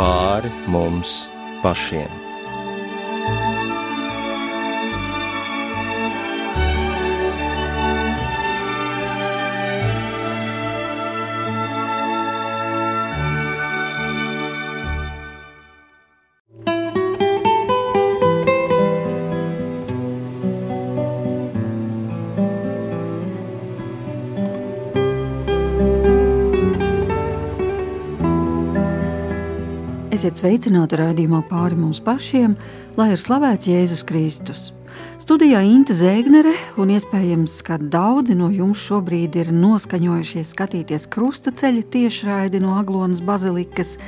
pāri mums pašiem. Esiet sveicināti raidījumā pāri mums pašiem, lai ir slavēts Jēzus Kristus. Studijā Inte Zēgnere, un iespējams, ka daudzi no jums šobrīd ir noskaņojušies skatīties krusta ceļa tiešraidi no Aglonas bazilikas.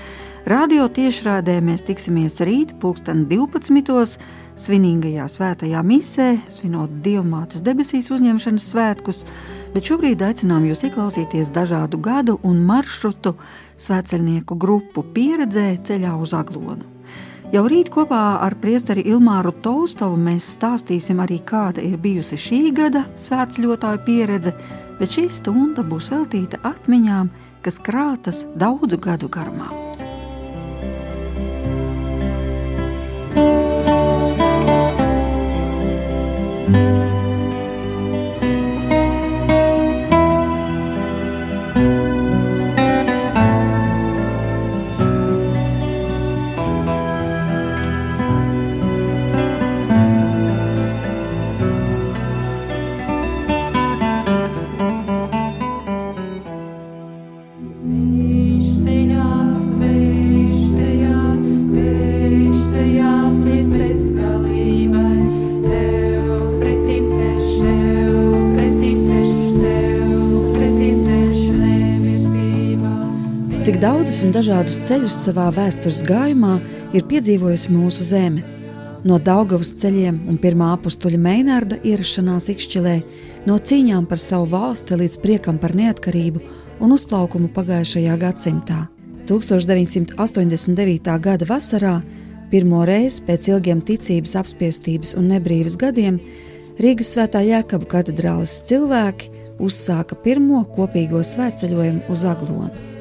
Radio tiešraidē mēs tiksimies rīt, pulksten 12. svinīgajā svētajā misē, svinot Dievmātes debesīs uzņemšanas svētkus, bet šobrīd aicinām jūs ieklausīties dažādu gadu un maršrutu svētceļnieku grupu pieredzē ceļā uz Aglonu. Jau rīt kopā ar priesteri Ilmāru Taustovu mēs stāstīsim arī, kāda ir bijusi šī gada svētceļotāju pieredze, bet šī stunda būs veltīta atmiņām, kas krātas daudzu gadu garumā. Un dažādus ceļus savā vēstures gājumā ir piedzīvojusi mūsu zeme. No Daugavas ceļiem un pirmā apstuļa Meinārda ierašanās Ikšķilē, no cīņām par savu valsti līdz priekam par neatkarību un uzplaukumu pagājušajā gadsimtā. 1989. gada vasarā, pirmo reizi pēc ilgiem ticības apspiestības un nebrīvas gadiem, Rīgas svētā Jēkaba katedrāles cilvēki uzsāka pirmo kopīgo svētceļojumu uz Aglonu.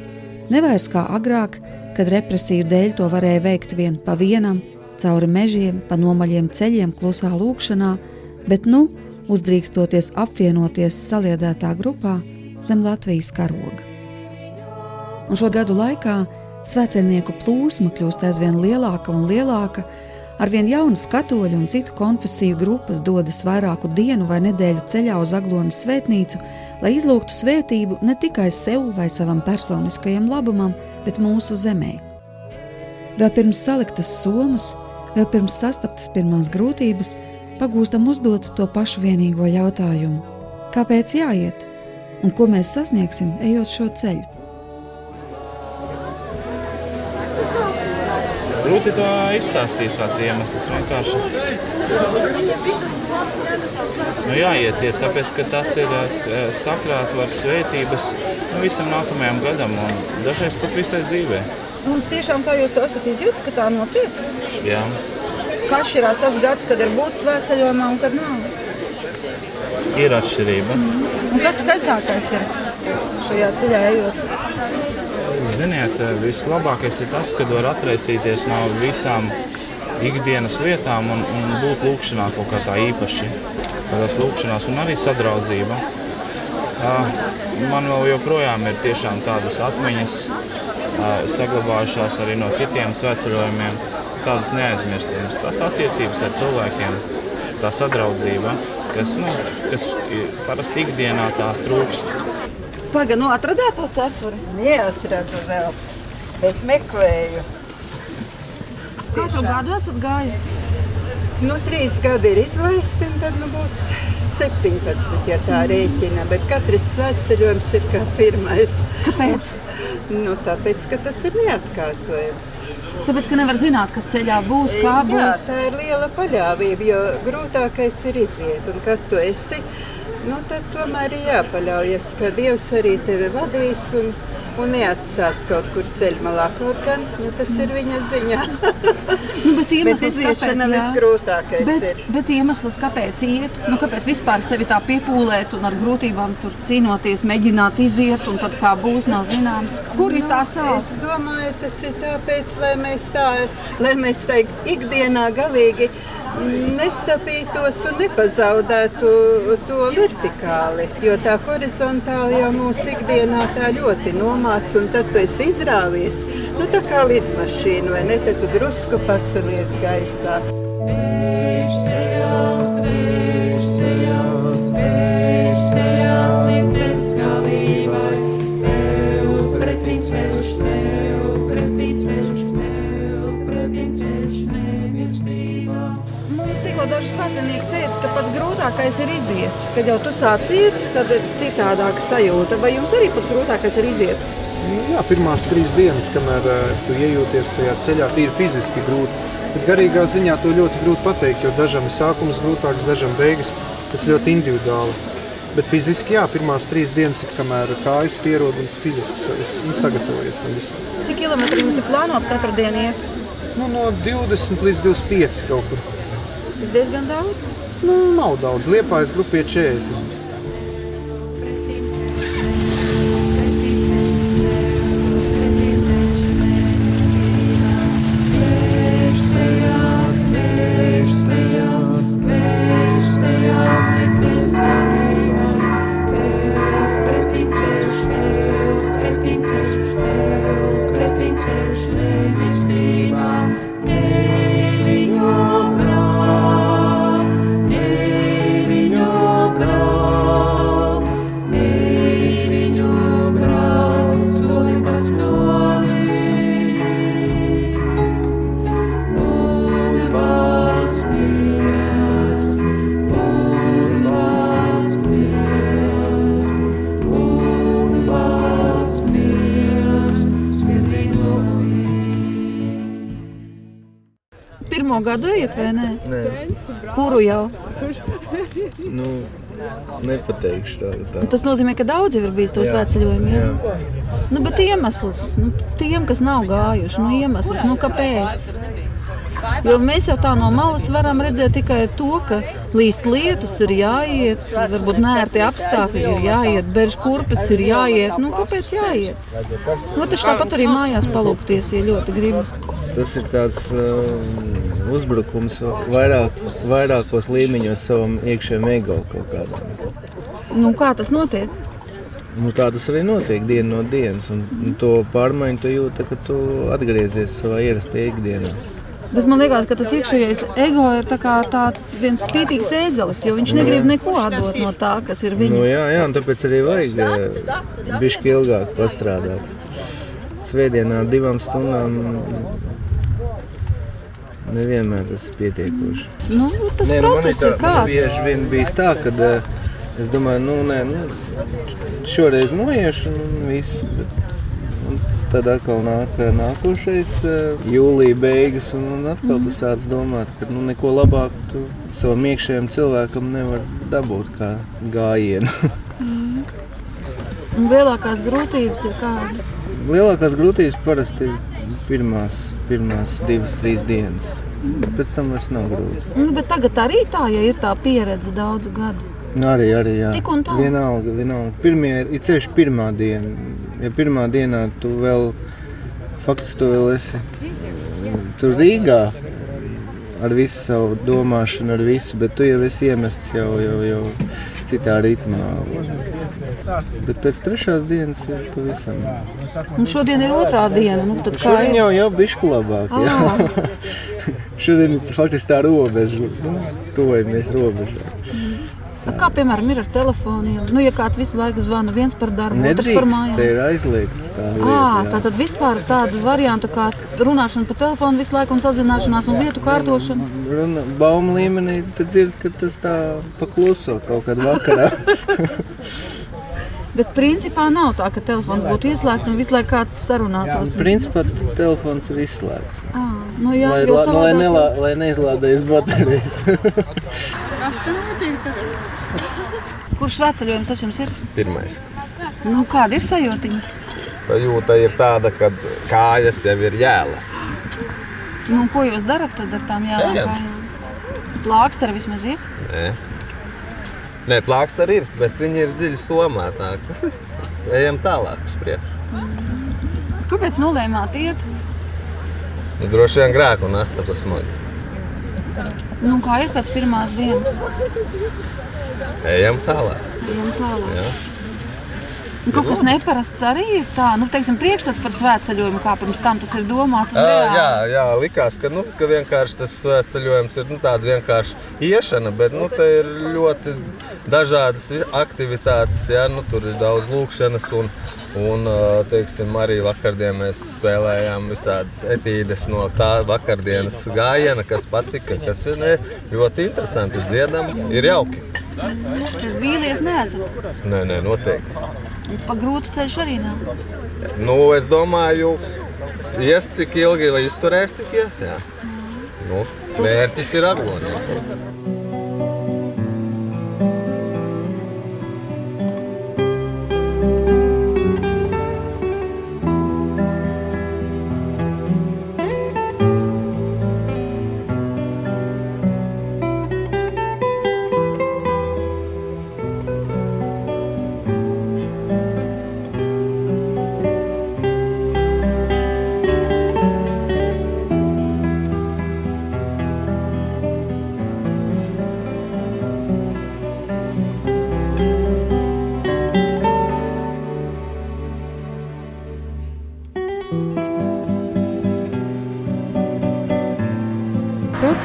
Nevairs kā agrāk, kad represiju dēļ to varēja veikt vien pa vienam, cauri mežiem, pa nomaļiem ceļiem, klusā lūkšanā, bet nu, uzdrīkstoties apvienoties saliedētā grupā zem Latvijas karoga. Un šo gadu laikā svētceļnieku plūsma kļūst aizvien lielāka un lielāka, Arvien jaunas katoļu un citu konfesiju grupas dodas vairāku dienu vai nedēļu ceļā uz Aglonas svētnīcu, lai izlūgtu svētību ne tikai sev vai savam personiskajam labumam, bet mūsu zemē. Vēl pirms saliktas somas, vēl pirms sastaptas pirmās grūtības, pagūstam uzdot to pašu vienīgo jautājumu: kāpēc jāiet un ko mēs sasniegsim, ejot šo ceļu? Grūti to izstāstīt, kāds iemesls vienkārši. Nu, jāiet, iet, tāpēc, ka tas ir eh, sakrāt var svētības nu, visam nākamajam gadam un dažreiz pat visai dzīvē. Un tiešām tā jūs to esat izjūtis, ka tā notiek? Jā. Kā atšķirās tas gads, kad ir būt svētceļojumā un kad nav? Ir atšķirība. Mm. Un kas skaistākais ir šajā ceļā ejot? Ziniet, vislabākais ir tas, kad var atraisīties no visām ikdienas lietām un, un būt lūkšanā kaut kā tā īpaši. Tādās lūkšanās un arī sadraudzība. Man vēl joprojām ir tiešām tādas atmiņas, saglabājušās arī no citiem svētceļojumiem, tādas neaizmirstamas. Tās attiecības ar cilvēkiem, tā sadraudzība, kas, nu, kas parasti ikdienā tā trūkst. Pagaidām, nu atradāt to cepuri? Neatradu vēl, bet meklēju. Kā tu gadu esat gājusi? Nu, trīs gadi ir izlaisti, un tad nu, būs 17, ja tā rēķina. Bet katrs svētceļojums ir kā pirmais. Kāpēc? Nu, tāpēc, ka tas ir neatkārtojams. Tāpēc, ka nevar zināt, kas ceļā būs, kā būs. Jā, tā ir liela paļāvība, jo grūtākais ir iziet. Un kad tu esi, nu, tad tomēr ir jāpaļaujas, ka Dievs arī tevi vadīs un, un neatstās kaut kur ceļmalā. Kaut gan nu, tas ir viņa ziņā. Nu, bet Bet iemesls, iziešana kāpēc, visgrūtākais Bet, ir. bet iemesls, kāpēc iet, nu, kāpēc vispār sevi tā piepūlēt un ar grūtībām tur cīnoties, mēģināt iziet, un tad kā būs, nav zināms, kur ir tā Es sāls. domāju, tas ir tāpēc, lai mēs tā, lai mēs tā ikdienā galīgi nesapītos un nepazaudētu to vertikāli. Jo tā horizontāli jau mūsu ikdienā tā ļoti nomāca, un tad tu esi izrāvies. Nu, tā kā lidmašīna, vai ne? Tad tu drusku pacelies gaisā. Mums grūtākais ir iziet. Kad jau tu sāc iet, tad ir citādāka sajūta. Vai jums arī pats grūtākais ir iziet? Jā, pirmās trīs dienas, kamēr uh, tu iejūties tajā ceļā, ir fiziski grūti. Bet garīgā ziņā to ļoti grūti pateikt, jo dažam ir sākums grūtāks, dažam beigas. Tas ļoti individuāli. Bet fiziski, jā, pirmās trīs dienas ir kamēr kājas pierod un fiziski nu, sagatavojies tam visam. Cik kilometri jums ir plānots katru dienu iet? Nu, no 20 līdz 25 kaut kur. Tas diezgan daudz. Nu, nav daudz. Liepājas grupie 40. Gadu vai ne? Nē, Kuru jau? nu, nepateikšu tādu. Tā. Tas nozīmē, ka daudz jau ir bijis to svētceļojumu. Nu, bet iemesls, nu, tiem, kas nav gājuši, nu, iemesls, nu, kāpēc? Jo mēs jau tā no malas varam redzēt tikai to, ka līst lietus ir jāiet, varbūt nērti apstākļi ir jāiet, beržu kurpes ir jāiet. Nu, kāpēc jāiet? Nu, taču tāpat arī mājās palūkties, ja ļoti gribas. Tas ir tāds uh, uzbrukums vairāk, vairākos līmeņos savam iekšējam ego kaut kādam. Nu, kā tas notiek? Nu, tā tas arī notiek dienu no dienas, un un to pārmaiņu tu jūti, kad tu atgriezies savā ierastajā ikdienā. Bet man liekas, ka tas iekšējais ego ir tā tāds viens spītīgs ēzelis, jo viņš negrib neko atdot no tā, kas ir viņa. Nu, jā, jā, un tāpēc arī vajag bišķi ilgāk pastrādāt. Svētdienā ar divām stundām nevienmēr tas ir pietiekoši. Nu, tas Nē, nu, process tā- ir kāds. Bieži vien bijis tā, ka es domāju, nu, nē, nu, šoreiz noiešu un viss. Bet, un tad atkal nāk nākošais eh, jūlija beigas, un, un atkal tu sāc domāt, ka nu, neko labāku tu savam iekšējam cilvēkam nevar dabūt kā gājienu. Un lielākās grūtības ir kādas. Lielākās grūtības parasti ir pirmās, pirmās divas, trīs dienas. Bet pēc tam vairs nav grūti. Nu, bet tagad arī tā, ja ir tā pieredze daudzu gadu. Nu, Arī, arī jā. Tik un tā. Vienalga, vienalga. Pirmie ir ceļš pirmā diena. Ja pirmā dienā tu vēl, faktiski tu vēl esi tur Rīgā ar visu savu domāšanu, ar visu, bet tu jau esi iemests jau, jau, jau citā ritmā. Bet pēc trešās dienas ir pavisam. Un šodien ir otrā diena. Nu, tad kā Šodien ir? jau jau bišku labāk. Jā. Šodien ir faktiski tā robeža. Nu, tuvojamies robežai. Nu, Kā piemēram ir ar telefoniem? Nu, ja kāds visu laiku zvana viens par darbu, otrs par Nedrīkst, mājām. te ir aizliegts tā lieta. À, jā. tā tad vispār tādu variantu kā runāšana pa telefonu visu laiku un sazināšanās un lietu kārtošana. Runa baumu līmenī, tad dzird, ka tas tā pakluso kaut kad vakarā. Bet principā nav tā, ka telefons būtu ieslēgts un visu laiku kāds sarunātos. Principā telefons ir izslēgts. À, nu jā, lai, la, lai, nelā, lai neizlādējas baterijas. Kurš svētceļojums tas jums ir? Pirmais. Nu, kāda ir sajūtiņa? Sajūta ir tāda, ka kājas jau ir jēlas. Nu, ko jūs darat tad ar tām jēlām? Plāksteri vismaz ir. Nē, Nē plāksts arī ir, bet viņi ir dziļi somā. tā ka Ejam tālāk uz priekšu. Kāpēc nolēmāt iet? Nu, droši vien grēku un astapa smagi. Nu, kā ir pēc pirmās dienas? Ejam tālāk. Ejam tālāk. Jā. Un kaut kas neparasts arī ir tā, nu, teiksim, priekšstats par svētceļojumu, kā pirms tam tas ir domāts. reāli. Jā, jā, likās, ka, nu, ka vienkārši tas ceļojums ir nu, tāda vienkārši iešana, bet nu, te ir ļoti dažādas vi- aktivitātes. Jā, nu, tur ir daudz lūkšanas, un, un teiksim, arī vakardien mēs spēlējām visādas etīdes no tā vakardienas gājiena, kas patika, kas ir ne, ļoti interesanti. Dziedam, ir jauki. Tas vīlies neesat. Nē, nē, noteikti. Pa grūtu ceļš arī nav. Nu, es domāju, ies cik ilgi vai izturēs, tik ies. Jā. Nu, mērķis ir aglonīt.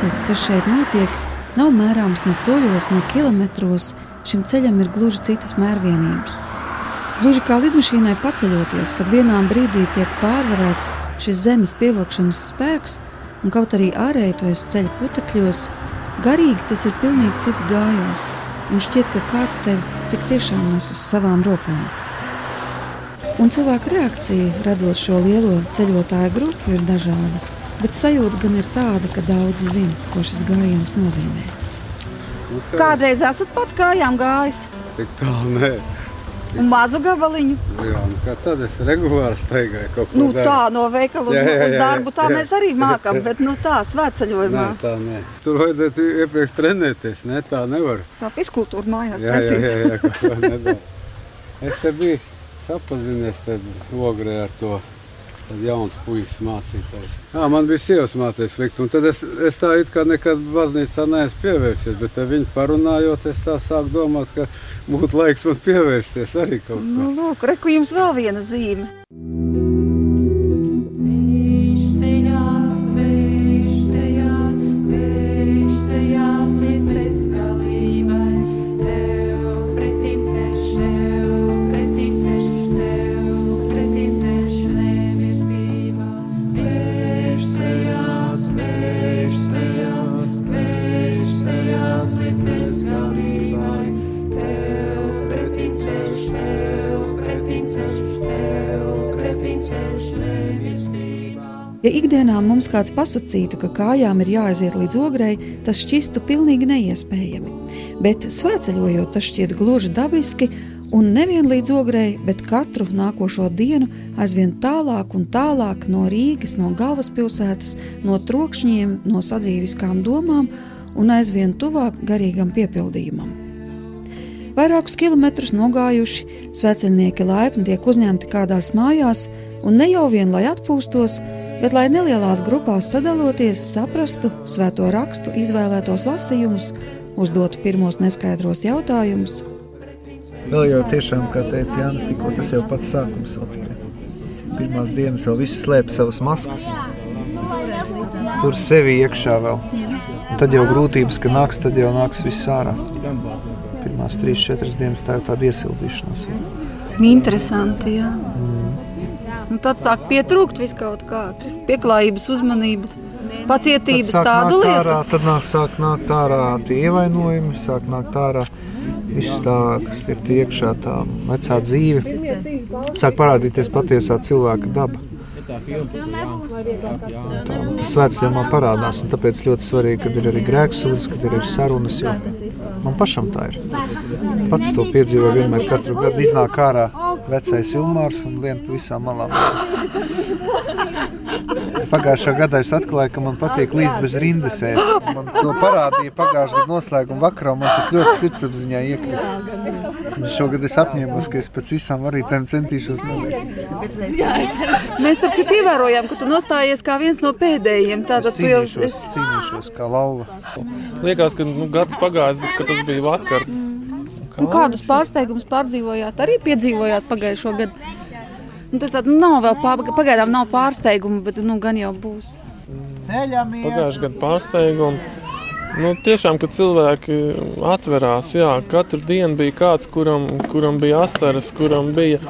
Process, kas šeit notiek, nav mērāms ne soļos, ne kilometros. Šim ceļam ir gluži citas mērvienības. Gluži kā lidmašīnai paceļoties, kad vienā brīdī tiek pārvarēts šis zemes pievilkšanas spēks, un kaut arī ārēji to es ceļu putekļos, garīgi tas ir pilnīgi cits gājums, un šķiet, ka kāds tevi tik tiešām nes uz savām rokām. Un cilvēku reakcija, redzot šo lielo ceļotāju grupu, ir dažāda. Bet sajūta gan ir tāda, ka daudzi zina, ko šis gājiens nozīmē. Kādreiz esat pats kājām gājis Tik tālu nē. un mazu gabaliņu. Jā, nu kā tad es regulāri staigāju kaut ko Nu, daru. tā no veikala uz, Jā, jā, uz jā, darbu tā jā. mēs arī mākam, bet nu, tā svētceļojumā. Nē, tā nē. Tur vajadzētu iepriekš trenēties, ne tā nevar. Tā fiskultūra mājās Jā, jā, taisīt. jā, jā, kaut ko nedara. Es te biju sapazinies tad ogrē ar to tad jauns puisis mācītājs. Jā, man bija sievas mācītājs likt, un tad es, es tā it kā nekad baznīcā neesmu pievērsies, bet ar viņu parunājot, es tā sāku domāt, ka būtu laiks man pievērsties arī kaut kā. Nu, lūk, reku jums vēl viena zīme. Ja ikdienā mums kāds pasakītu, ka kājām ir jāaiziet līdz ogrei, tas šķistu pilnīgi neiespējami. Bet svētceļojot, tas šķiet gluži dabiski, un nevien līdz ogrei, bet katru nākošo dienu aizvien tālāk un tālāk no Rīgas, no galvaspilsētas, no trokšņiem, no sadzīviskām domām un aizvien tuvāk garīgam piepildījumam. Vairākus kilometrus nogājuši, sveceļnieki laipni tiek uzņemti kādās mājās, un ne jau vien lai atpūstos, bet lai nelielās grupās sadaloties, saprastu svēto rakstu, izvēlētos lasījumus, uzdotu pirmos neskaidros jautājumus. Vēl jau tiešām, kā teica Jānis, tikko tas jau pats sākums. Vēl tikai. Pirmās dienas vēl visi slēp savas maskas. Tur sevi iekšā vēl. Un tad jau grūtības, ka nāks, tad jau nāks viss ārā. Pirmās trīs, četras dienas tā ir tāda iesildīšanās. Interesanti, jā. Nu, tad sāk pietrūkt vis kaut kā. Pieklājības, uzmanības, pacietības, tādu lietu. Ārā, tad nāk, sāk nākt ārā tie ievainojumi, sāk nākt ārā viss tā, kas ir tie iekšā, tā vecā dzīve. Sāk parādīties patiesā cilvēka daba. Tā, tas svētceļā parādās, un tāpēc ļoti svarīgi, kad ir arī grēksūdzes, kad ir arī sarunas. Jo Man pašam tā ir. Pats to piedzīvoju vienmēr, katru gadu iznāk ārā vecais Ilmārs un lien pa visām malām. Pagājušā gadā es atklāju, ka man patīk līdz bez rindas ēst. Man to parādīja pagājušā gada noslēguma vakarā, un man tas ļoti sirdsapziņā iekrita. Un šogad es apņēmos, ka es pēc visām arī tam centīšos nelīst. Mēs ar citu ievērojām, ka tu nostājies kā viens no pēdējiem. Tātad Es tu jau cīnīšos, cīnīšos kā lauva. Liekas, ka nu, gads pagājis, bet ka tas bija vakar. Un kādus pārsteigumus pārdzīvojāt, arī piedzīvojāt pagājušo gadu? Nu, tas tād, nav vēl pār, pagaidām nav pārsteigumu, bet nu, gan jau būs. Pagājušajā gadā pārsteigumi. Nu, tiešām, kad cilvēki atverās, jā, katru dienu bija kāds, kuram, kuram bija asaras, kuram bija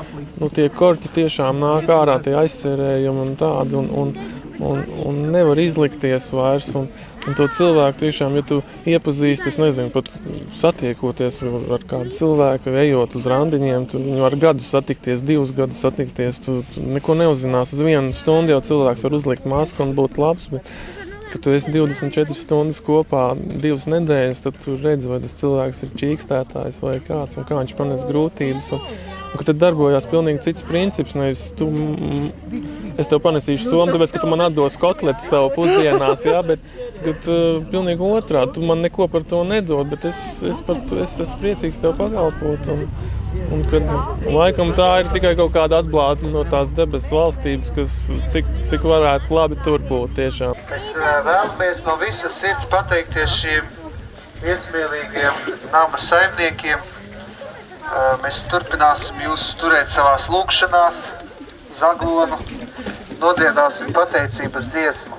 nu, tie korķi, tiešām nāk ārā tie aizsērējumi un tādi. Un, un, un, un nevar izlikties vairs. Un, un to cilvēku tiešām, ja tu iepazīsti, es nezinu, pat satiekoties ar kādu cilvēku, ejot uz randiņiem, tu var gadu satikties, divus gadus satikties, tu, tu neko neuzinās. Uz vienu stundu jau cilvēks var uzlikt masku un būt labs. Bet, kad tu esi 24 stundas kopā, divas nedēļas, tad tu redzi, vai tas cilvēks ir čīkstētājs vai kāds, un kā viņš panes grūtības. Un, un tad darbojās pilnīgi cits princips. Nevis tu, mm, es tev panesīšu somu, tāpēc, ka tu man atdos kotleti savu pusdienās, jā, bet, bet uh, pilnīgi otrā, tu man neko par to nedod, bet es, es, par to, es esmu priecīgs tev pakalpot. Un, Un kad laikam tā ir tikai kaut kāda atblāzma no tās debesu valstības, kas cik, cik varētu labi tur būt tiešām. Mēs eh, vēlamies no visas sirds pateikties šiem viesmīlīgiem nama saimniekiem. Eh, Mēs turpināsim jūs turēt savās lūkšanās, zaglonu, nodziedāsim pateicības dziesmu.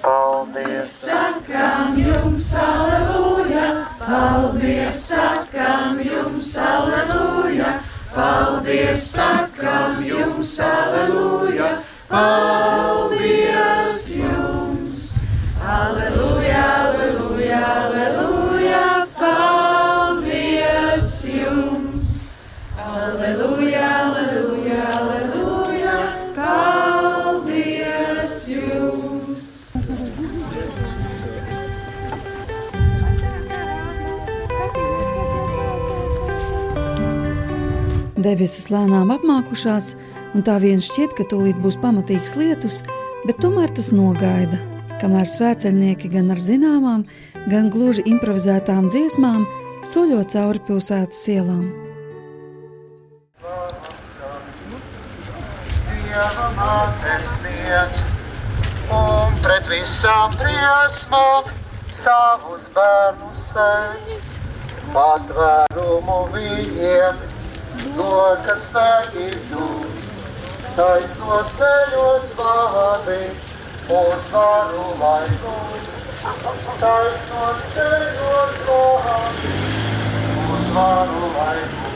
Paldies! Sakām jums, aleluja, paldies, sakām jums, aleluja, paldies, sakām jums, aleluja, paldies jums. Aleluja, aleluja, aleluja, Debesis lēnām apmākušās, un tā vien šķiet, ka tūlīt būs pamatīgs lietus, bet tomēr tas nogaida, kamēr svēceļnieki gan ar zināmām, gan gluži improvizētām dziesmām soļo cauri pilsētas ielām. Un pret visām briesmām savus bērnus sēdz. Patvērumu viņiem dod, kad spēki zūd, taisos ceļos vādi, uzvaru laiku. Taisos ceļos vādi, uzvaru laiku.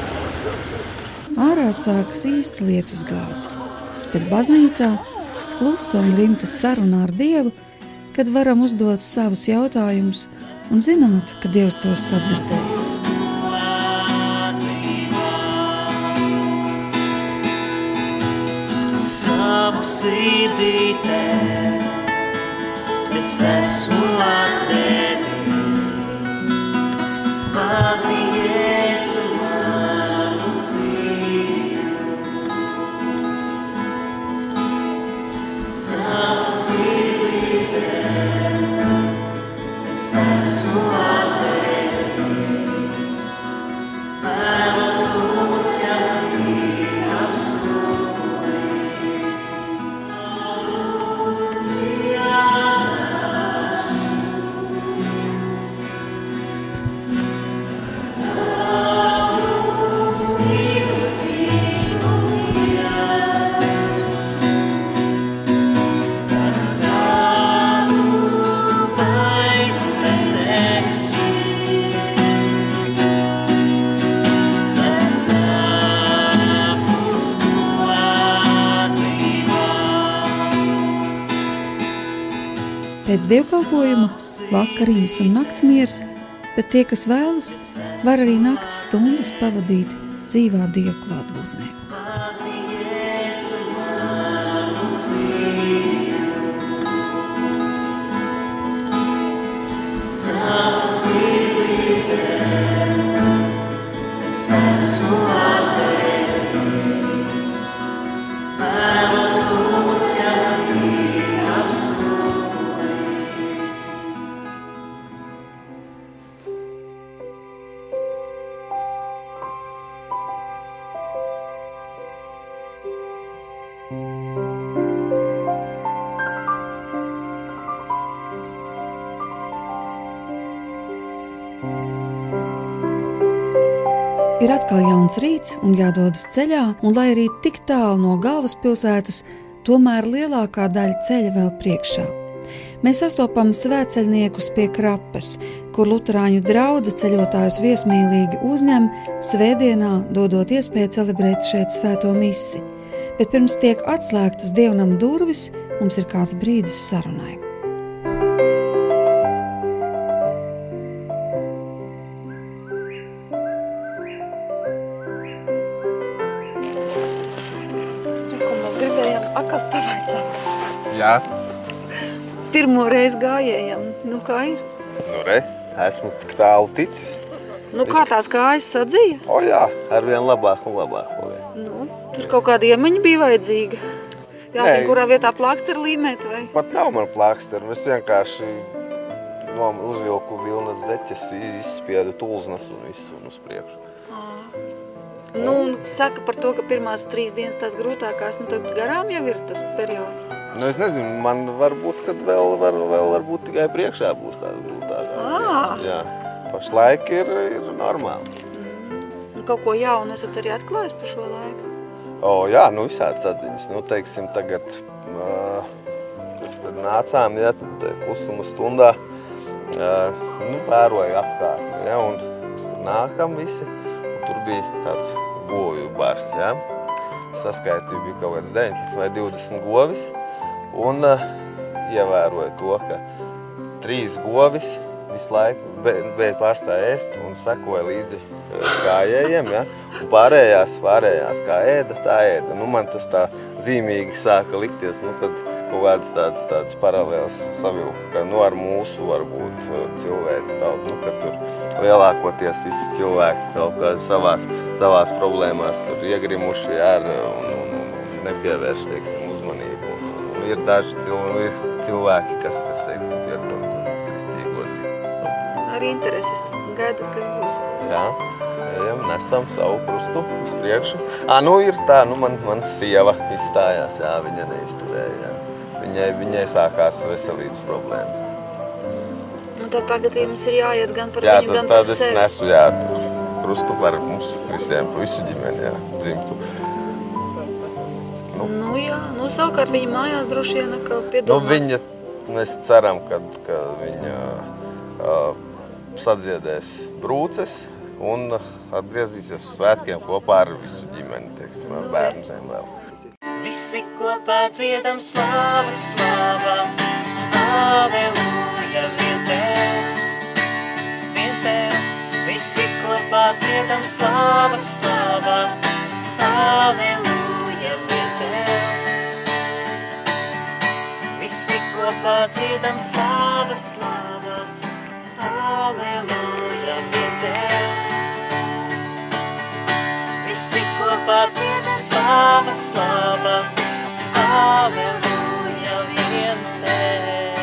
Ārā sākas īsta lietus gāze, bet baznīcā klusa un rimta saruna ar Dievu, kad varam uzdot savus jautājumus un zināt, ka Dievs tos sadzirdēs. Savu sirdī tev. Es esmu atdevis mani dievkalpojuma vakariņas un nakts miers, bet tie, kas vēlas, var arī naktas stundas pavadīt dzīvā Dieva klātbūtnē. Jauns rīts un jādodas ceļā, un lai arī tik tālu no galvaspilsētas, tomēr lielākā daļa ceļa vēl priekšā. Mēs sastopam svētceļniekus pie krapes, kur Lutāņu drauga ceļotājus viesmīlīgi uzņem svētdienā, dodot iespēju celebrēt šeit svēto misi. Bet pirms tiek atslēgtas dievnam durvis, mums ir kāds brīdis sarunai. Pirmo reizi gājējām, nu kā ir? nu re, esmu tik tālu ticis. Nu kā tās kājas sadzīja? O jā, ar vien labāk un labāk. Nu, tur kaut kāda iemaņa bija vajadzīga. Jāzina, Nē. kurā vietā plāksteri līmēt vai? Pat nav man plāksteri, es vienkārši uzvilku vilnas zeķes, izspiedu tulznas un viss un uz priekšu. Nu, un saka par to, ka pirmās trīs dienas tās grūtākās, nu tad garām jau ir tas periods. Nu, es nezinu, man varbūt, kad vēl, var, vēl varbūt tikai priekšā būs tāda grūtākās Ā. dienas. Jā, pašlaik ir, ir normāli. Un kaut ko jaunu esat arī atklājis par šo laiku. O, jā, nu visādas atziņas. Nu, teiksim, tagad uh, mēs tad nācām, ja, klusuma stundā, uh, nu, vēroju apkārtni, ja, un mēs tur nākam visi, un tur bija tāds govju bars, ja. Saskaitīju bija kaut kāds 19 vai 20 govis, un uh, ievēroju to, ka trīs govis visu laiku beidz pārstāja ēst un sekoja līdzi eh, gājējiem, ja? un pārējās, pārējās kā ēda, tā ēda. Nu, man tas tā zīmīgi sāka likties, nu, kad kaut kādas tādas, tādas paralēlas savilku, ka nu, ar mūsu varbūt eh, cilvēks tautu, nu, ka tur lielākoties visi cilvēki kaut kā savās, savās problēmās tur iegrimuši ar un, un, un, un nepievērš, teiksim, uzmanību. Un, un, un ir daži cilvēki, cilvēki kas, kas teiksim, pierod to kristīgo dzīvi. Arī intereses gaidat, kas būs. Jā, ejam, nesam savu krustu uz priekšu. Ā, nu ir tā, nu man, man sieva izstājās, jā, viņa neizturēja, jā. Viņai, viņai sākās veselības problēmas. Un tad tagad jums ir jāiet gan par jā, viņu, tad, gan par tad es sevi. nesu, jā, krustu par mums visiem, pa visu ģimeni, jā, dzimtu. Nu jā, nu savukārt viņa mājās droši vien atkal Nu, piedomās. viņa, mēs ceram, ka, ka viņa uh, sadziedēs brūces un atgriezīsies uz svētkiem kopā ar visu ģimeni, teiksim, ar bērniem vēl. Visi kopā dziedam slavu, slavu, aleluja, vien tev, vien tev. Visi kopā dziedam slavu, slavu, aleluja, vien tev. Visi kopā dziedam slavu, slavu, aleluja, vien tev. Visi kopā dziedam slavu, slavu, aleluja, vien tev.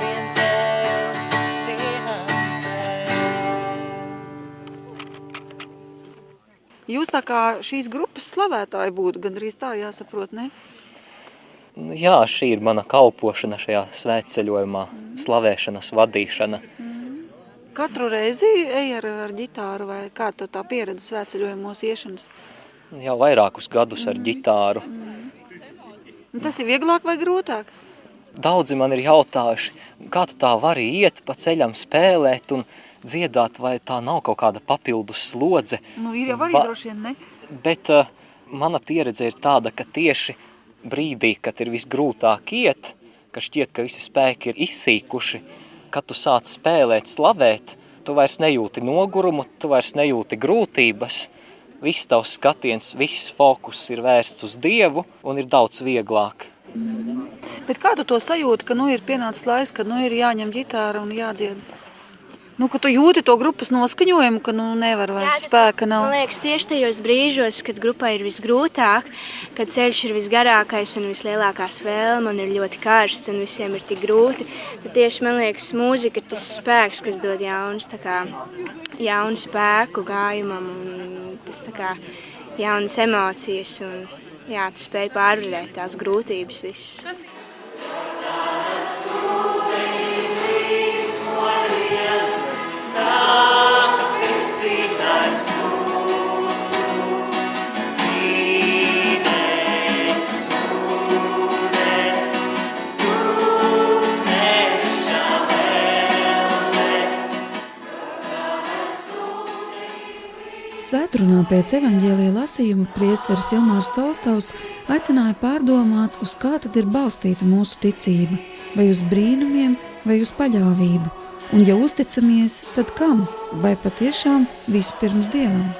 Vien tev, vienam Jūs tā kā šīs grupas slavētāji būtu, gandrīz tā jāsaprot, ne? Nu, Jā, šī ir mana kalpošana šajā svētceļojumā, slavēšanas vadīšana. Katru reizi ej ar, ar ģitāru vai kā tev tā pieredze svētceļojumos iešanas? Jau vairākus gadus ar ģitāru. Un tas ir vieglāk vai grūtāk? Daudzi man ir jautājuši, kā tu tā vari iet pa ceļam spēlēt un dziedāt, vai tā nav kaut kāda papildus slodze. Nu, ir jau arī Va- droši vien, ne? Bet uh, mana pieredze ir tāda, ka tieši brīdī, kad ir visgrūtāk iet, ka šķiet, ka visi spēki ir izsīkuši, kad tu sāc spēlēt, slavēt, tu vairs nejūti nogurumu, tu vairs nejūti grūtības, viss tavs skatiens, viss fokus ir vērsts uz Dievu un ir daudz vieglāk. Bet kā tu to sajūti, ka nu ir pienācis laiks, kad nu ir jāņem ģitāra un jādzied? Nu, ka tu jūti to grupas noskaņojumu, ka nu, nevar vairs Jā, spēka nav. Man liekas, tieši tajos brīžos, kad grupai ir visgrūtāk, kad ceļš ir visgarākais un vislielākās vēlme, un ir ļoti karsts un visiem ir tik grūti, tad tieši man liekas, mūzika ir tas spēks, kas dod jaunas, tā kā, jaunu spēku gājumam un tas tā kā jaunas emocijas un jā, tu spēj pārvarēt tās grūtības visas. Svētrunā pēc evaņģēlīja lasījuma priesteris Ilmārs Tolstovs aicināja pārdomāt, uz kā tad ir balstīta mūsu ticība, vai uz brīnumiem, vai uz paļāvību, un ja uzticamies, tad kam, vai patiešām vispirms Dievam?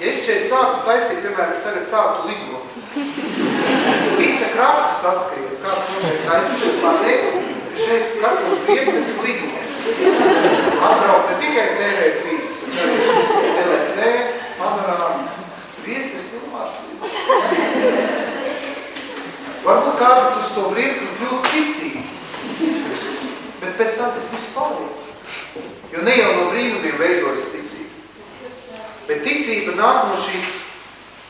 Ja es šeit sāktu taisīt, piemēram, es tagad sāktu lidot, visa krāpta saskrīt, kāds notiek taisīt, pateikt, šeit katru priesteris lido. Atbraukt ne tikai TV3, LFD, panorāma, lido. Varbūt kādu tu uz to brīdi kļūt ticīgi, bet pēc tam tas viss paliek. Jo ne jau no brīnumiem veidojas ticība. Bet ticība nāk no šīs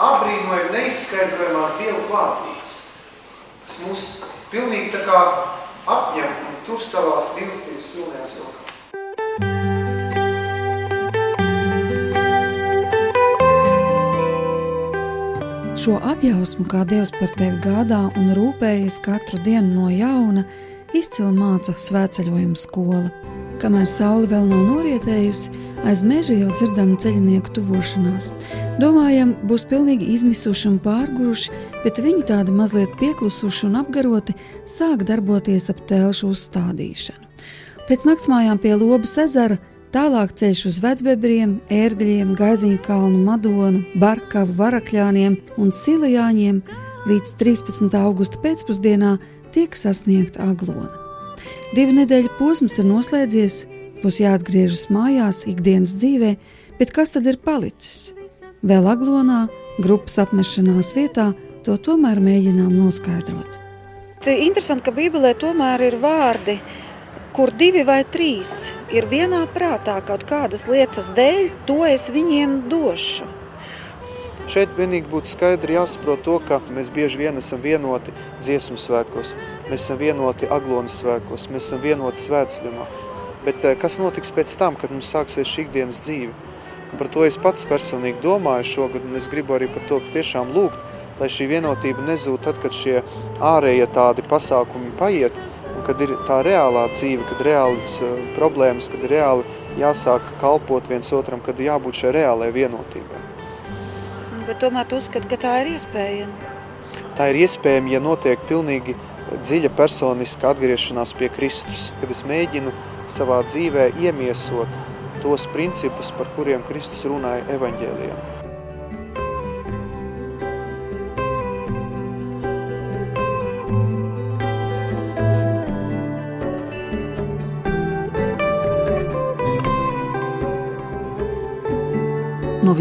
apbrīnojuma neizskaidrojumās Dieva klātības. Tas mūs pilnīgi tā kā apņem un tur savās mīlestības pilnajās rokās. Šo apjausmu, kā Dievs par tevi gādā un rūpējas katru dienu no jauna, izcili māca svētceļojuma skola. Kamēr saule vēl nav norietējusi, aiz meža jau dzirdama ceļnieku tuvošanās. Domājam, būs pilnīgi izmisuši un pārguruši, bet viņi tādi mazliet pieklusuši un apgaroti sāk darboties ap telšu uzstādīšanu. Pēc naktsmājām pie Lobas ezera Tālāk ceļš uz vecbebriem, ērgļiem, gaiziņu kalnu, madonu, barkavu, varakļāniem un silajāņiem līdz 13. augusta pēcpusdienā tiek sasniegta aglona. Divu nedēļu posms ir noslēdzies, būs jāatgriežas mājās ikdienas dzīvē, bet kas tad ir palicis? Vēl aglonā, grupas apmešanās vietā, to tomēr mēģinām noskaidrot. Interesanti, ka Bībelē tomēr ir vārdi, kur divi vai trīs ir vienā prātā kaut kādas lietas dēļ, to es viņiem došu. Šeit vienīgi būtu skaidri jāsaprot to, ka mēs bieži vien esam vienoti dziesmu svētkos, mēs esam vienoti aglonas svētkos, mēs esam vienoti svētceļumā. Bet eh, kas notiks pēc tam, kad mums sāksies šī ikdienas dzīve? Par to es pats personīgi domāju šogad, un es gribu arī par to tiešām lūgt, lai šī vienotība nezūd tad, kad šie ārējie tādi pasākumi paiet, kad ir tā reālā dzīve, kad reālas uh, problēmas, kad ir reāli jāsāk kalpot viens otram, kad jābūt šai reālajai vienotībai. Bet tomēr tu uzskati, ka tā ir iespējama. Tā ir iespējama, ja notiek pilnīgi dziļa personiska atgriešanās pie Kristus, kad es mēģinu savā dzīvē iemiesot tos principus, par kuriem Kristus runāja evaņģēlijā.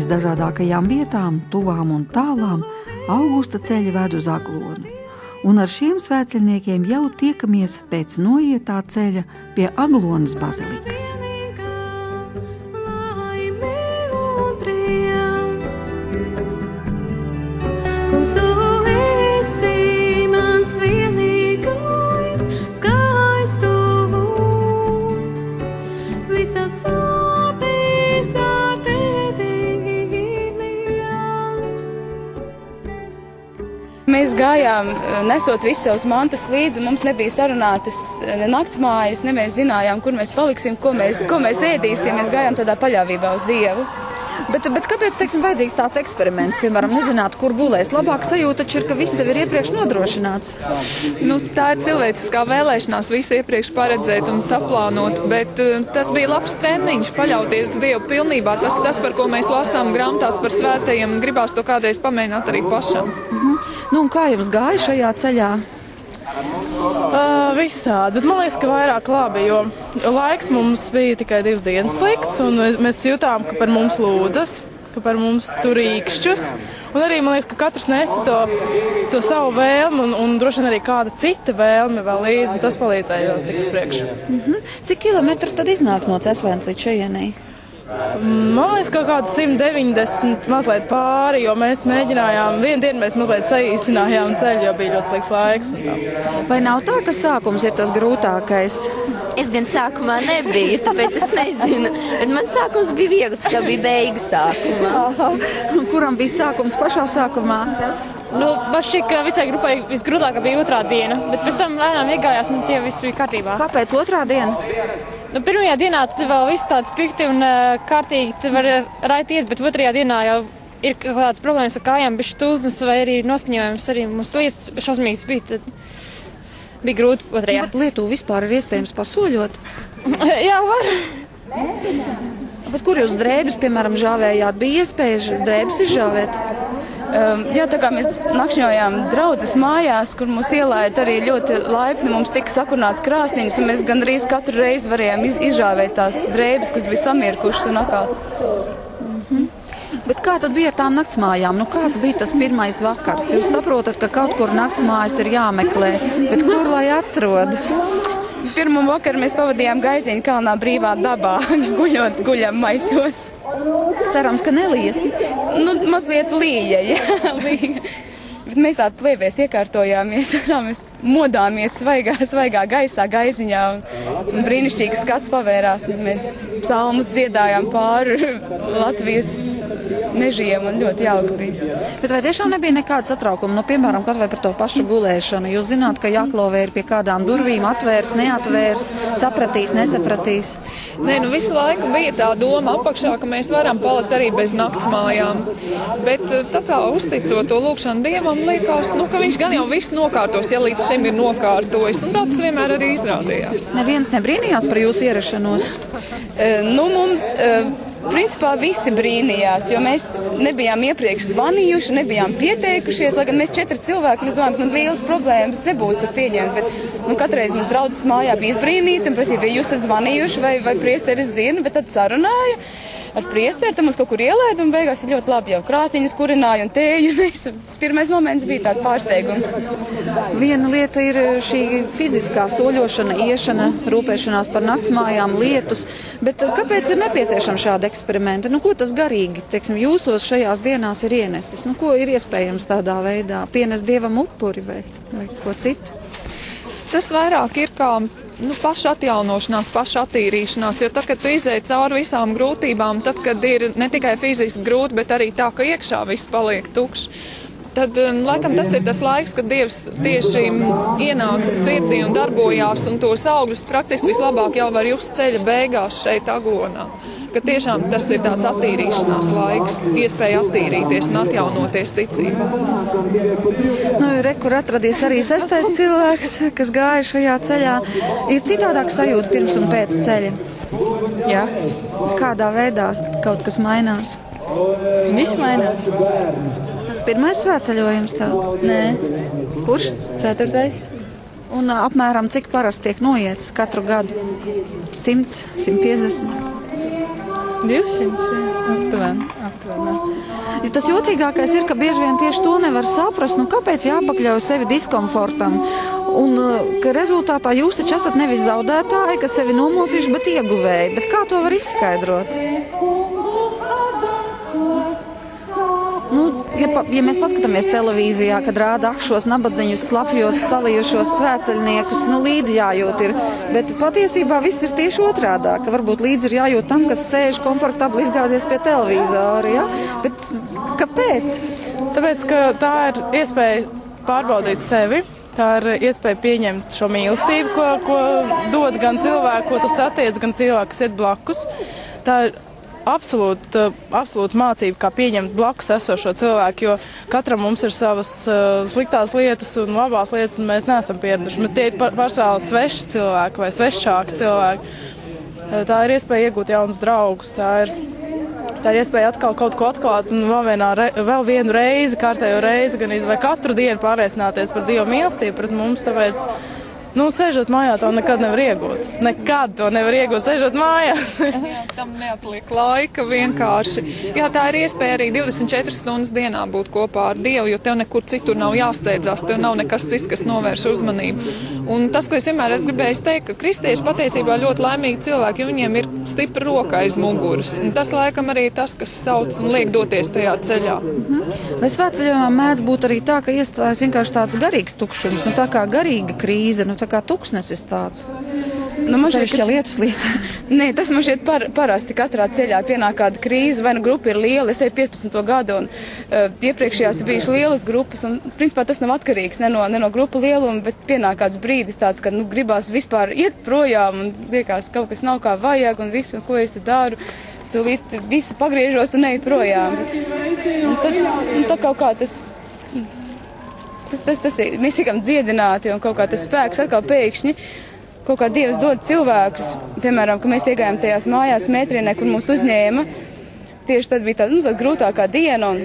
Visdažādākajām vietām, tuvām un tālām, augusta ceļi ved uz aglonu. Un ar šiem svētceļniekiem jau tiekamies pēc noietā ceļa pie Aglonas bazilikas. Gājām, eh, nesot visu savus mantas līdzi. Mums nebija sarunātas eh, ne naktsmājas, ne mēs zinājām, kur mēs paliksim, ko mēs, ko mēs ēdīsim. Mēs gājām tādā paļāvībā uz Dievu. Bet, bet kāpēc teiksim, vajadzīgs tāds eksperiments? Piemēram, nezināt, kur gulēs. Labāk sajūta taču ir, ka viss jau ir iepriekš nodrošināts. Nu, tā ir cilvēciskā vēlēšanās visu iepriekš paredzēt un saplānot, bet uh, tas bija labs treniņš paļauties uz Dievu pilnībā. Tas, tas par ko mēs lasām grāmatās par svētajiem, gribās to kādreiz pamēģināt arī pašam. Mhm. Nu, kā jums gāja šajā ceļā? Uh, visādi, bet man liekas, ka vairāk labi, jo laiks mums bija tikai divas dienas slikts, un mēs- jutām, ka par mums lūdzas, ka par mums tur īkšķus. Un arī man liekas, ka katrs nesa to, to savu vēlmu, un, un droši vien arī kāda cita vēlme vēl līdzi, un tas palīdzēja tikt priekšu. Mhm. Cik kilometru tad iznāk no Cēsvēns līdz šejienei? Man liekas, ka kaut kāds 190 mazliet pāri, jo mēs mēģinājām, vienu dienu mēs mazliet saīsinājām ceļu, jo bija ļoti slikts laiks. un tā. Vai nav tā, ka sākums ir tas grūtākais? Es gan sākumā nebiju, tāpēc es nezinu. Bet man sākums bija viegls, ka bija beigu sākumā. Kuram bija sākums pašā sākumā? Nu, man šķiet, ka visai grupai visgrūtākā bija otrā diena, bet pēc tam lēnām iegājās, un tie viss bija kārtībā. Kāpēc otrā diena? Nu, pirmajā dienā tas vēl viss tāds pikti un uh, kārtīgi, tu vari raiti iet, bet otrajā dienā jau ir kaut kādas problēmas ar kājām, bišķi tūznas vai arī noskaņojums, arī mums lietas šausmīgas bija, tad bija grūti otrajā. Bet Lietuvu vispār ir iespējams pasoļot. Jā, var. Bet kur jūs drēbes, piemēram, žāvējāt? Bija iespējas drēbes izžāvēt? Um, jā, tā kā mēs nakšņojām draudzes mājās, kur mūs ielaida arī ļoti laipni, mums tika sakurināts krāsniņš, un mēs gandrīz katru reizi varējām iz, izžāvēt tās drēbes, kas bija samirkušas un atkal. Bet kā tad bija ar tām naktsmājām? Nu, kāds bija tas pirmais vakars? Jūs saprotat, ka kaut kur naktsmājas ir jāmeklē, bet kur lai atrod? Pirmo vakaru mēs pavadījām Gaiziņu kalnā brīvā dabā, guļot guļam maisos. Cerams, ka nelija. Nu, mazliet līja, jā, līja. Bet mēs tā plēvēs iekārtojāmies, tā mēs modāmies svaigā, svaigā gaisā, gaiziņā, un, un brīnišķīgs skats pavērās, un mēs psalmus dziedājām pāri Latvijas mežiem, un ļoti jauki bija. Bet vai tiešām nebija nekāda satraukuma? Nu, piemēram, kaut vai par to pašu gulēšanu. Jūs zināt, ka jāklovē ir pie kādām durvīm, atvērs, neatvērs, sapratīs, nesapratīs. Nē, nu visu laiku bija tā doma apakšā, ka mēs varam palikt arī bez nakts mājām. Bet eh, tā kā uzticot to lūkšanu Dievam, liekas, nu, ka viņš gan jau viss nokārtos, ja līdz šim ir nokārtojis. Un tā tas vienmēr arī izrādījās. Neviens nebrīnījās par jūsu ierašanos. Uh, nu, mums, uh, Principā visi brīnījās, jo mēs nebijām iepriekš zvanījuši, nebijām pieteikušies. Lai gan mēs četri cilvēki, mēs domājam, ka nu, lielas problēmas nebūs tur pieņemt. Bet nu, katreiz mums draudzes mājā bija izbrīnīti un prasīja, vai jūs esat zvanījuši vai, vai priesteris zina, bet tad sarunāja ar priesteri, tam mums kaut kur ielaida un beigās ir ļoti labi jau krātiņas kurināja un tēju. Tas pirmais moments bija tāds pārsteigums. Viena lieta ir šī fiziskā soļošana, iešana, rūpēšanās par naktsmājām, lietus, bet kāpēc ir nepieciešama šāda eksperimenta? Nu, ko tas garīgi, teiksim, jūsos šajās dienās ir ienesis? Nu, ko ir iespējams tādā veidā? Pienes dievam upuri vai, vai ko citu? Tas vairāk ir kā nu, paša atjaunošanās, paša attīrīšanās, jo tad, kad tu izēji cauri visām grūtībām, tad, kad ir ne tikai fiziski grūti, bet arī tā, ka iekšā viss paliek tukšs. Tad, um, laikam, tas ir tas laiks, kad Dievs tieši ienāca sirdī un darbojās, un tos augļus praktiski vislabāk jau var just ceļa beigās šeit aglonā. Ka tiešām tas ir tāds attīrīšanās laiks, iespēja attīrīties un atjaunoties ticībā. Nu, re, kur atradies arī sestais cilvēks, kas gāja šajā ceļā. Ir citādāk sajūta pirms un pēc ceļa. Jā. Kādā veidā kaut kas mainās? Viss mainās. Pirmais svētceļojums tev? Nē. Kurš? Ceturtais. Un apmēram cik parasti tiek noiets katru gadu? 100, 150? 200, jā, aptuveni. aptuveni. Ja tas jocīgākais ir, ka bieži vien tieši to nevar saprast, nu kāpēc jāpakļauj sevi diskomfortam. Un ka rezultātā jūs taču esat nevis zaudētāji, kas sevi nomocījuši, bet ieguvēji. Bet kā to var izskaidrot? Ja, pa, ja mēs paskatāmies televīzijā, kad rāda ak šos nabadzīgus, slapjos, salijušos svēceļniekus, nu līdzi jājūt ir. Bet patiesībā viss ir tieši otrādā, ka varbūt līdzi ir jājūt tam, kas sēž komfortabli izgāzies pie televizora. Ja? Bet kāpēc? Tāpēc, ka tā ir iespēja pārbaudīt sevi. Tā ir iespēja pieņemt šo mīlestību, ko, ko dod gan cilvēku, ko tu satiec, gan cilvēku, kas iet blakus. Tā ir absolūti absolūt mācība, kā pieņemt blakus esošo cilvēku, jo katram mums ir savas uh, sliktās lietas un labās lietas, un mēs neesam pieraduši. Mēs tie ir pašāli sveši cilvēki vai svešāki cilvēki. Uh, tā ir iespēja iegūt jaunus draugus. Tā ir, tā ir iespēja atkal kaut ko atklāt un vēl, vienā, re, vēl vienu reizi, kārtējo reizi, gan vai katru dienu pārliecināties par Dieva mīlestību pret mums. Tāpēc Nu, sēžot mājā, to nekad nevar iegūt. Nekad to nevar iegūt, sēžot mājās. Jā, tam neatliek laika vienkārši. Jā, tā ir iespēja arī 24 stundas dienā būt kopā ar Dievu, jo tev nekur citur nav jāsteidzās, tev nav nekas cits, kas novērš uzmanību. Un tas, ko es vienmēr esmu gribējis teikt, ka kristieši patiesībā ļoti laimīgi cilvēki, jo viņiem ir stipra roka aiz muguras. Un tas laikam arī tas, kas sauc un liek doties tajā ceļā. Vai svētceļojumā mēdz būt arī tā, ka iestājas vienkārši tāds garīgs tukšums, nu tā kā garīga krīze, nu tā kā tuksnesis tāds? Nu, man šķiet, ka lietus līst. Nē, tas man šķiet par, parasti katrā ceļā pienāk kāda krīze, vai nu grupa ir liela, es eju 15. gadu, un uh, iepriekšējās ir bijušas lielas grupas, un principā tas nav atkarīgs ne no, ne no grupu lieluma, bet pienāk kāds brīdis tāds, kad, nu, gribās vispār iet projām, un liekas, kaut kas nav kā vajag, un visu, ko es te daru, es tūlīt visu pagriežos un eju projām. Un tad, un tad kaut kā tas tas, tas, tas, mēs tikam dziedināti un kaut kā tas spēks atkal pēkšņi. Kaut kā Dievs dod cilvēkus, piemēram, kad mēs iegājām tajās mājās metrienē, kur mūs uzņēma. Tieši tad bija tā, nu, tāda grūtākā diena, un,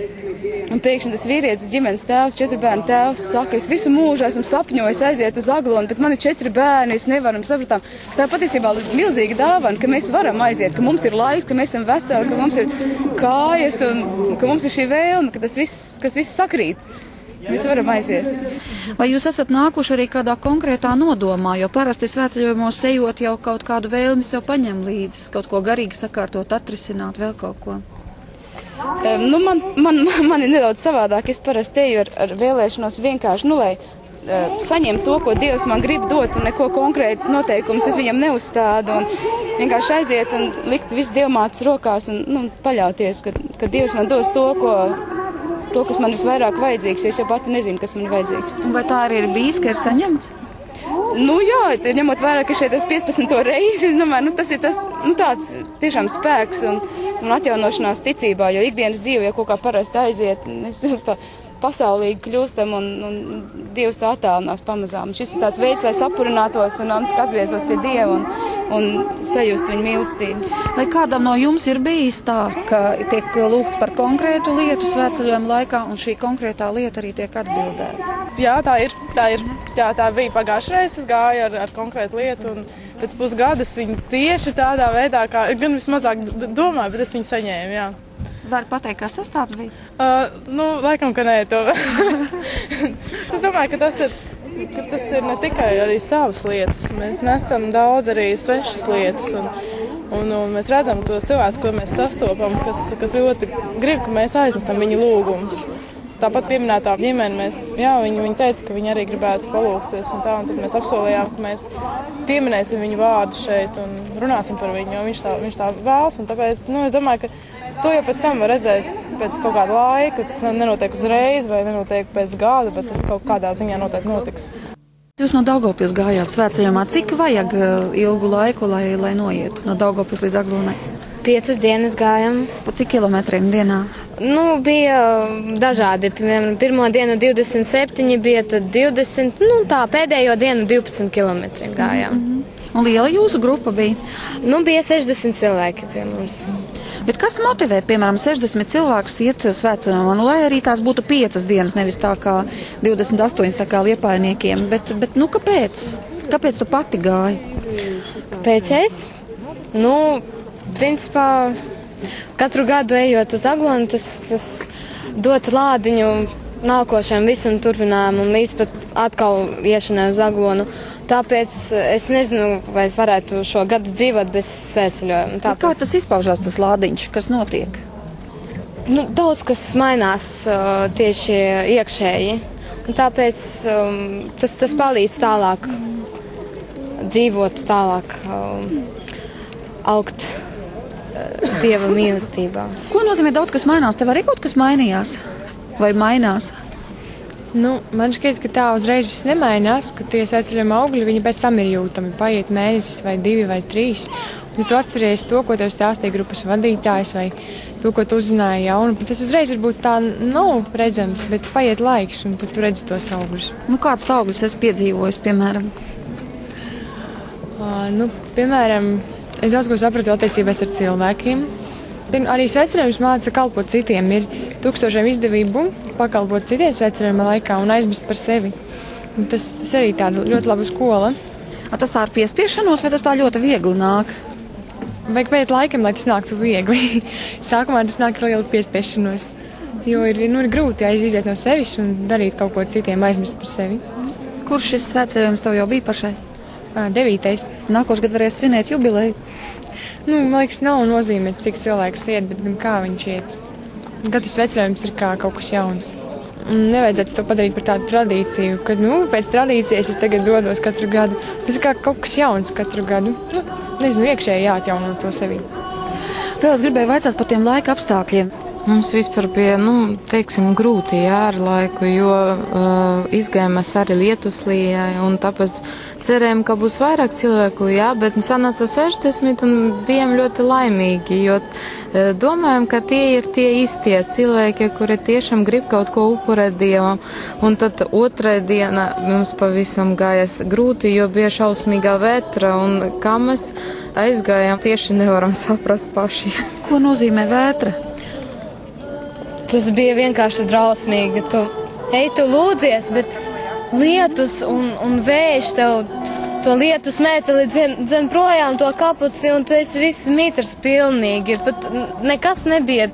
un pēkšņi tas vīrietis, ģimenes tēvs, četru bērnu tēvs, saka, es visu mūžu esmu sapņojis aiziet uz aglonu, bet man ir četri bērni, es nevaru, sapratām, tā patiesībā ir milzīga dāvana, ka mēs varam aiziet, ka mums ir laiks, ka mēs esam veseli, ka mums ir kājas, un ka mums ir šī vēlme, ka tas viss, kas viss sakrīt. Mēs varam aiziet. Vai jūs esat nākuši arī kādā konkrētā nodomā, jo parasti svētceļojumos ejot jau kaut kādu vēlmi sev paņem līdzi, kaut ko garīgi sakārtot, atrisināt, vēl kaut ko? Um, nu, man, man, man ir nedaudz savādāk. Es parasti eju ar, ar vēlēšanos vienkārši, nu, lai uh, saņemtu to, ko Dievs man grib dot, un neko konkrētas noteikumus es viņam neuzstādu. Un vienkārši aiziet un likt visu dievmātes rokās un nu, paļauties, ka, ka Dievs man dos to, ko, to, kas man visvairāk vajadzīgs, jo es jau pati nezinu, kas man vajadzīgs. Vai tā arī ir bijis, ka ir saņemts? Nu, jā, ņemot vērā, ka šeit es 15. reizi, es domāju, nu, tas ir tas, nu, tāds tiešām spēks un, un atjaunošanās ticībā, jo ikdienas dzīve jau kaut kā parasti aiziet, es tā pasaulīgi kļūstam un, un Dievs tā attālinās pamazām. Šis ir tāds veids, lai sapurinātos un atgriezos pie Dieva un, un sajust viņa mīlestību. Vai kādam no jums ir bijis tā, ka tiek lūgts par konkrētu lietu svētceļojuma laikā un šī konkrētā lieta arī tiek atbildēta? Jā, tā ir. Tā, ir. Jā, tā bija pagājušajā reizē. Es gāju ar, ar konkrētu lietu, un pēc pusgada es viņu tieši tādā veidā, kā gan vismazāk domāju, bet es viņu saņēmu. Jā. Var pateikt, kas tas tāds bija? Uh, nu, laikam, ka nē, to. es domāju, ka tas ir. ka Tas ir ne tikai arī savas lietas, mēs nesam daudz arī svešas lietas. Un, un, un mēs redzam tos cilvēkus, ko mēs sastopam, kas, kas ļoti grib, ka mēs aiznesam viņu lūgumus. Tāpat pieminētā ģimene, mēs, jā, viņi, viņi teica, ka viņi arī gribētu palūgties. Un tā, un tad mēs apsolījām, ka mēs pieminēsim viņu vārdu šeit un runāsim par viņu, jo viņš tā, viņš tā vēlas. Tāpēc nu, es domāju, ka to jau pēc tam var redzēt pēc kaut kāda laika. Tas ne- nenotiek uzreiz vai nenotiek pēc gada, bet tas kaut kādā ziņā noteikti notiks. Jūs no Daugopils gājāt svētceļojumā. Cik vajag uh, ilgu laiku, lai, lai noietu no Daugopils līdz Aglonai? Piecas dienas gājām. Pa cik kilometriem dienā? Nu, bija dažādi. Piemēram, pirmo dienu 27, bija tad 20, nu tā pēdējo dienu 12 km gājām. Mm -hmm. Un liela jūsu grupa bija? Nu, bija 60 cilvēki pie mums. Bet kas motivē, piemēram, 60 cilvēkus iet svētceļojumā? Nu, lai arī tās būtu 5 dienas, nevis tā kā 28 tā kā liepainiekiem. Bet, bet nu, kāpēc? Kāpēc tu pati gāji? Kāpēc es? Nu, principā, katru gadu ejot uz aglonu, tas, tas dot lādiņu nākošajam visam turpinājumam, līdz pat atkal iešanai uz aglonu. Tāpēc es nezinu, vai es varētu šo gadu dzīvot bez svētceļojuma. Tāpēc... Kā tas izpaužās, tas lādiņš, kas notiek? Nu, daudz kas mainās uh, tieši iekšēji. Un tāpēc um, tas, tas palīdz tālāk dzīvot, tālāk um, augt uh, dieva mīlestībā. Ko nozīmē daudz kas mainās? Tev arī kaut kas mainījās? Vai mainās? Nu, man šķiet, ka tā uzreiz viss nemainās, ka tie sveceļojuma augļi viņi pēc tam ir jūtami. Paiet mēnesis vai divi vai trīs. Un tu atceries to, ko tev stāstīja grupas vadītājs vai to, ko tu uzzināji jaunu. Tas uzreiz varbūt tā nav redzams, bet paiet laiks un tad tu redzi tos augļus. Nu, kādus augļus es piedzīvoju, piemēram? Uh, nu, piemēram, es daudz ko sapratu attiecībās ar cilvēkiem. Arī svecerējums māca kalpot citiem. Ir tūkstošiem izdevību pakalpot citiem svecerējuma laikā un aizmirst par sevi. Un tas, tas arī tāda ļoti laba skola. A, tas tā ar piespiešanos, vai tas tā ļoti viegli nāk? Vajag pēc laikam, lai tas nāktu viegli. Sākumā tas nāk ar lielu piespiešanos. Jo ir, nu, ir grūti aiziet no sevis un darīt kaut ko citiem, aizmirst par sevi. Kurš šis svētceļojums tev jau bija pašai? Devītais. Nākošais gads varēs svinēt jubileju. Nu, man liekas, nav nozīme, cik cilvēks iet, bet gan kā viņš iet. Katrs vecojums ir kā kaut kas jauns. Un Nevajadzētu to padarīt par tādu tradīciju, ka, nu, pēc tradīcijas es tagad dodos katru gadu. Tas ir kā kaut kas jauns katru gadu. Nu, nezinu, iekšēji jāatjauno to sevi. Vēl es gribēju vaicāt par tiem laika apstākļiem. Mums vispār bija, nu, teiksim, grūti jā, ar laiku, jo uh, izgājām mēs arī lietus lījā, un tāpēc cerējām, ka būs vairāk cilvēku, jā, bet sanāca 60 un bijām ļoti laimīgi, jo uh, domājam, ka tie ir tie īstie cilvēki, kuri tiešām grib kaut ko upurēt Dievam, un tad otrā diena mums pavisam gājas grūti, jo bija šausmīgā vētra, un kā mēs aizgājām, tieši nevaram saprast paši. Ko nozīmē vētra? Tas bija vienkārši drausmīgi. Tu ej, tu lūdzies, bet lietus un, un vējš tev to lietu smēca līdz zem, zem projām to kapuci, un tu esi viss mitrs pilnīgi. Pat nekas nebija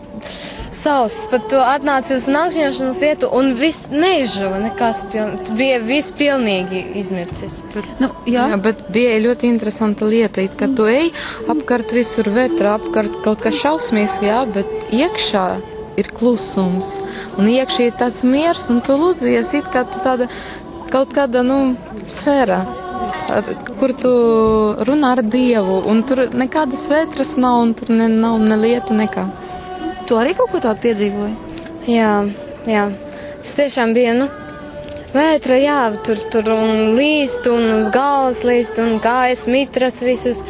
sauss, pat tu atnāci uz nakšņošanas vietu, un viss neizžuva, nekas piln, tu bija viss pilnīgi izmircis. Nu, jā. jā, bet bija ļoti interesanta lieta, it kā tu ej apkārt visur vetra, apkārt kaut kas šausmīgs, jā, bet iekšā ir klusums, un iekšā ir tāds miers, un tu lūdzies it kā tu tāda kaut kāda, nu, sfērā, kur tu runā ar Dievu, un tur nekādas vētras nav, un tur ne, nav ne lietu nekā. Tu arī kaut ko tādu piedzīvoji? Jā, jā. Tas tiešām bija, nu, vētra, jā, tur, tur un līst, un uz galvas līst, un kājas mitras visas.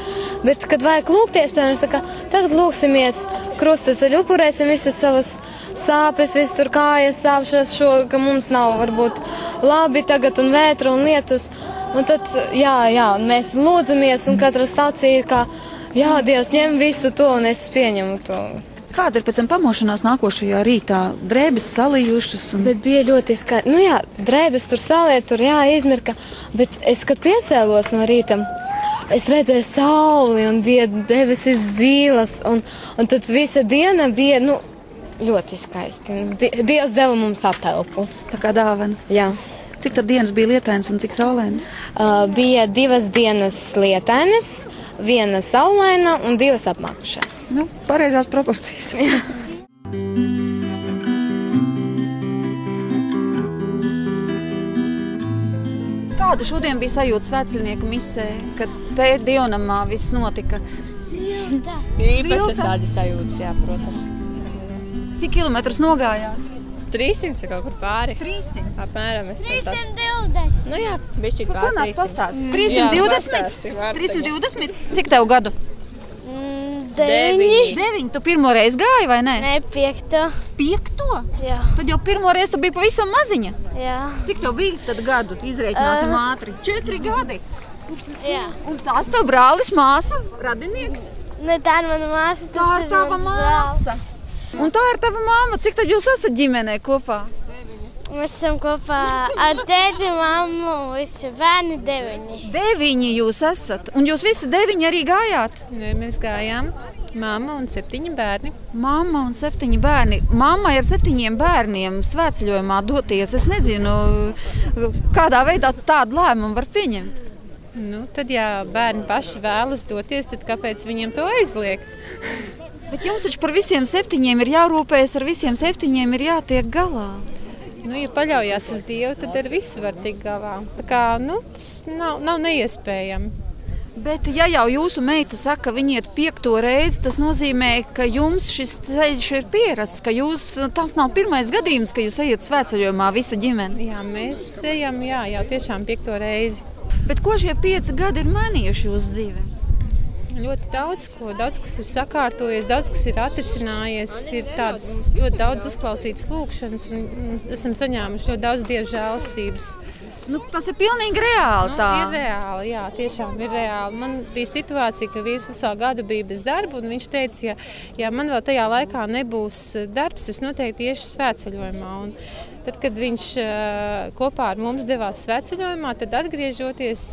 Bet, kad vajag lūgties, piemēram, saka, tagad lūksimies krustaceļu, upurēsim visas savas sāpes, visas tur kājas sāpšas, šo, ka mums nav varbūt labi tagad un vētra un lietus. Un tad, jā, jā, mēs lūdzamies, un katra stācija ir kā, jā, Dievs ņem visu to, un es pieņemu to. Kāda ir pēc tam pamošanās nākošajā rītā? Drēbes salījušas. Un... Bet bija ļoti skaisti. Nu jā, drēbes tur sālē, tur jā, izmirka. Bet es, kad piecēlos no rīta, es redzēju sauli un bija debesis zīles. Un, un tad visa diena bija, nu, ļoti skaisti. Dievs deva mums atelpu. Tā kā dāvana. Jā. Cik tad dienas bija lietainas un cik saulainas? Uh, bija divas dienas lietainas, viena saulaina un divas apmākušās. Nu, pareizās proporcijas. Kāda šodien bija sajūta svētceļnieku misē, kad te dievnamā viss notika? Īpašas tādas sajūtas, jā, protams. Cik kilometrus nogājāt? 300 kaut kur pāri. 300? Apmēram. es tam tā- 320. Nu jā, bišķi pāri. nāc pastāst? 320? 320? 320? Cik tev gadu? Deviņi. Deviņi. Tu pirmo reizi gāji vai ne? Nē, piekto. Piekto? Jā. Tad jau pirmo reizi tu biji pavisam maziņa. Jā. Cik tev bija tad gadu? Izreikināsim Ā. ātri. Četri gadi. Jā. Un tās tev brālis, māsa, radinieks. Ne, tā ir mana māsa. Tas Tā ir tava māsa. brālis. Un tā ir tava mamma. Cik tad jūs esat ģimenē kopā? Mēs esam kopā ar tēti, mammu, visi bērni deviņi. Deviņi jūs esat. Un jūs visi deviņi arī gājāt? Nē, mēs gājām. Māma un septiņi bērni. Mamma un septiņi bērni. Mamma ar septiņiem bērniem svētceļojumā doties. Es nezinu, kādā veidā tādu lēmumu var pieņemt. Nu, tad, ja bērni paši vēlas doties, tad kāpēc viņiem to aizliegt? Bet jums taču par visiem septiņiem ir jārūpējas, ar visiem septiņiem ir jātiek galā. Nu, ja paļaujas uz Dievu, tad ar visu var tikt galā. Tā kā, nu, tas nav, nav neiespējami. Bet, ja jau jūsu meita saka, ka viņa iet piekto reizi, tas nozīmē, ka jums šis ceļš ir pierasts, ka jūs, tas nav pirmais gadījums, ka jūs ejat svētceļojumā visa ģimene. Jā, mēs ejam jā, jau tiešām piekto reizi. Bet ko šie pieci gadi ir mainījuši jūsu dzīvē? Ļoti daudz, ko, daudz kas ir sakārtojies, daudz kas ir atrisinājies. Ir tādas ļoti daudz uzklausītas lūkšanas, un esam saņēmuši ļoti daudz dievu žēlstības. Nu, tas ir pilnīgi reāli. Nu, tā. ir reāli, jā, tiešām ir reāli. Man bija situācija, ka vīrs visā gadu bija bez darba, un viņš teica, ja, ja man vēl tajā laikā nebūs darbs, es noteikti iešu svētceļojumā. Un Tad, kad viņš kopā ar mums devās sveceļojumā, tad atgriežoties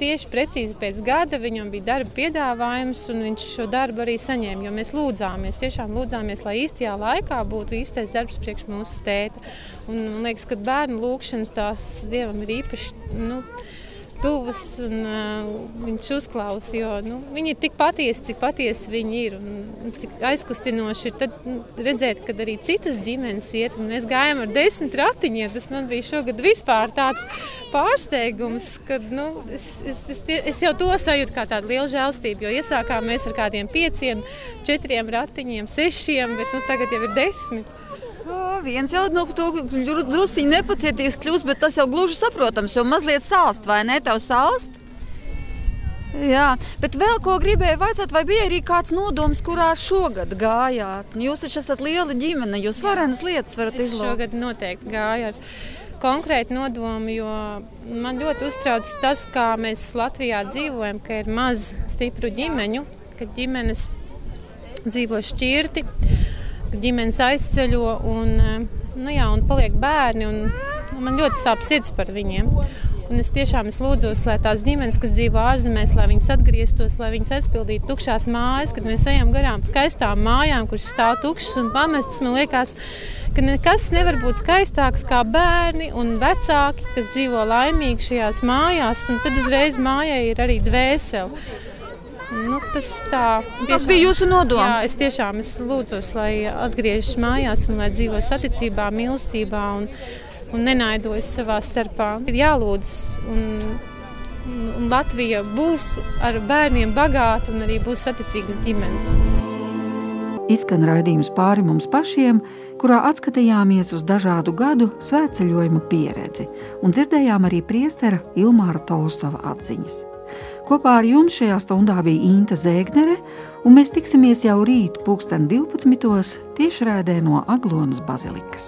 tieši precīzi pēc gada viņam bija darba piedāvājums, un viņš šo darbu arī saņēma. Mēs lūdzāmies, tiešām lūdzāmies, lai īstajā laikā būtu īstais darbs priekš mūsu tēta. Un, man liekas, ka bērnu lūkšanas tās dievam ir īpaši. Nu, tuvas, un uh, viņš uzklausa. Jo, nu, viņi ir tik patiesi, cik patiesi viņi ir. Un, cik aizkustinoši ir tad, nu, redzēt, ka arī citas ģimenes iet. Mēs gājām ar desmit ratiņiem. Tas man bija šogad vispār tāds pārsteigums, ka nu, es, es, es, es jau to sajūtu kā tādu lielu žēlstību. Jo iesākām mēs ar kādiem pieciem, četriem ratiņiem, sešiem, bet nu, tagad jau ir desmit. O, viens jau to druskuļi nepacietīgs kļūst, bet tas jau gluži saprotams, jo mazliet sāst, vai ne? Tev sāst? Jā, bet vēl ko gribēju vaicāt, vai bija arī kāds nodoms, kurā šogad gājāt? Nu, jūs taču esat liela ģimene, jūs varenas lietas varat izlūgt. šogad noteikti gāju ar konkrētu nodomu, jo man ļoti uztrauc tas, kā mēs Latvijā dzīvojam, ka ir maz stipru ģimeņu, ka ģimenes dzīvo šķirti, ģimenes aizceļo un, eh, nu jā, un paliek bērni. Un, man ļoti sāp sirds par viņiem. Un es tiešām es lūdzos, lai tās ģimenes, kas dzīvo ārzemēs, lai viņas atgrieztos, lai viņas aizpildītu tukšās mājas, kad mēs ejam garām skaistām mājām, kuras stāv tukšas un pamestas. Man liekas, ka nekas nevar būt skaistāks kā bērni un vecāki, kas dzīvo laimīgi šajās mājās, un tad uzreiz mājai ir arī dvēsele. Nu, tas tā, Tas bija jūsu nodoms? Jā, es tiešām es lūdzos, lai atgriežas mājās un lai dzīvo saticībā, mīlestībā un, un nenaidojas savā starpā. Ir jālūdz, un, un, un Latvija būs ar bērniem bagāta un arī būs saticīgas ģimenes. Izskan raidījums pāri mums pašiem, kurā atskatījāmies uz dažādu gadu svētceļojumu pieredzi un dzirdējām arī priestera Ilmāra Tolstova atziņas. Kopā ar jums šajā stundā bija Inta Zēgnere, un mēs tiksimies jau rīt, pulksten 12. tiešraidē no Aglonas bazilikas.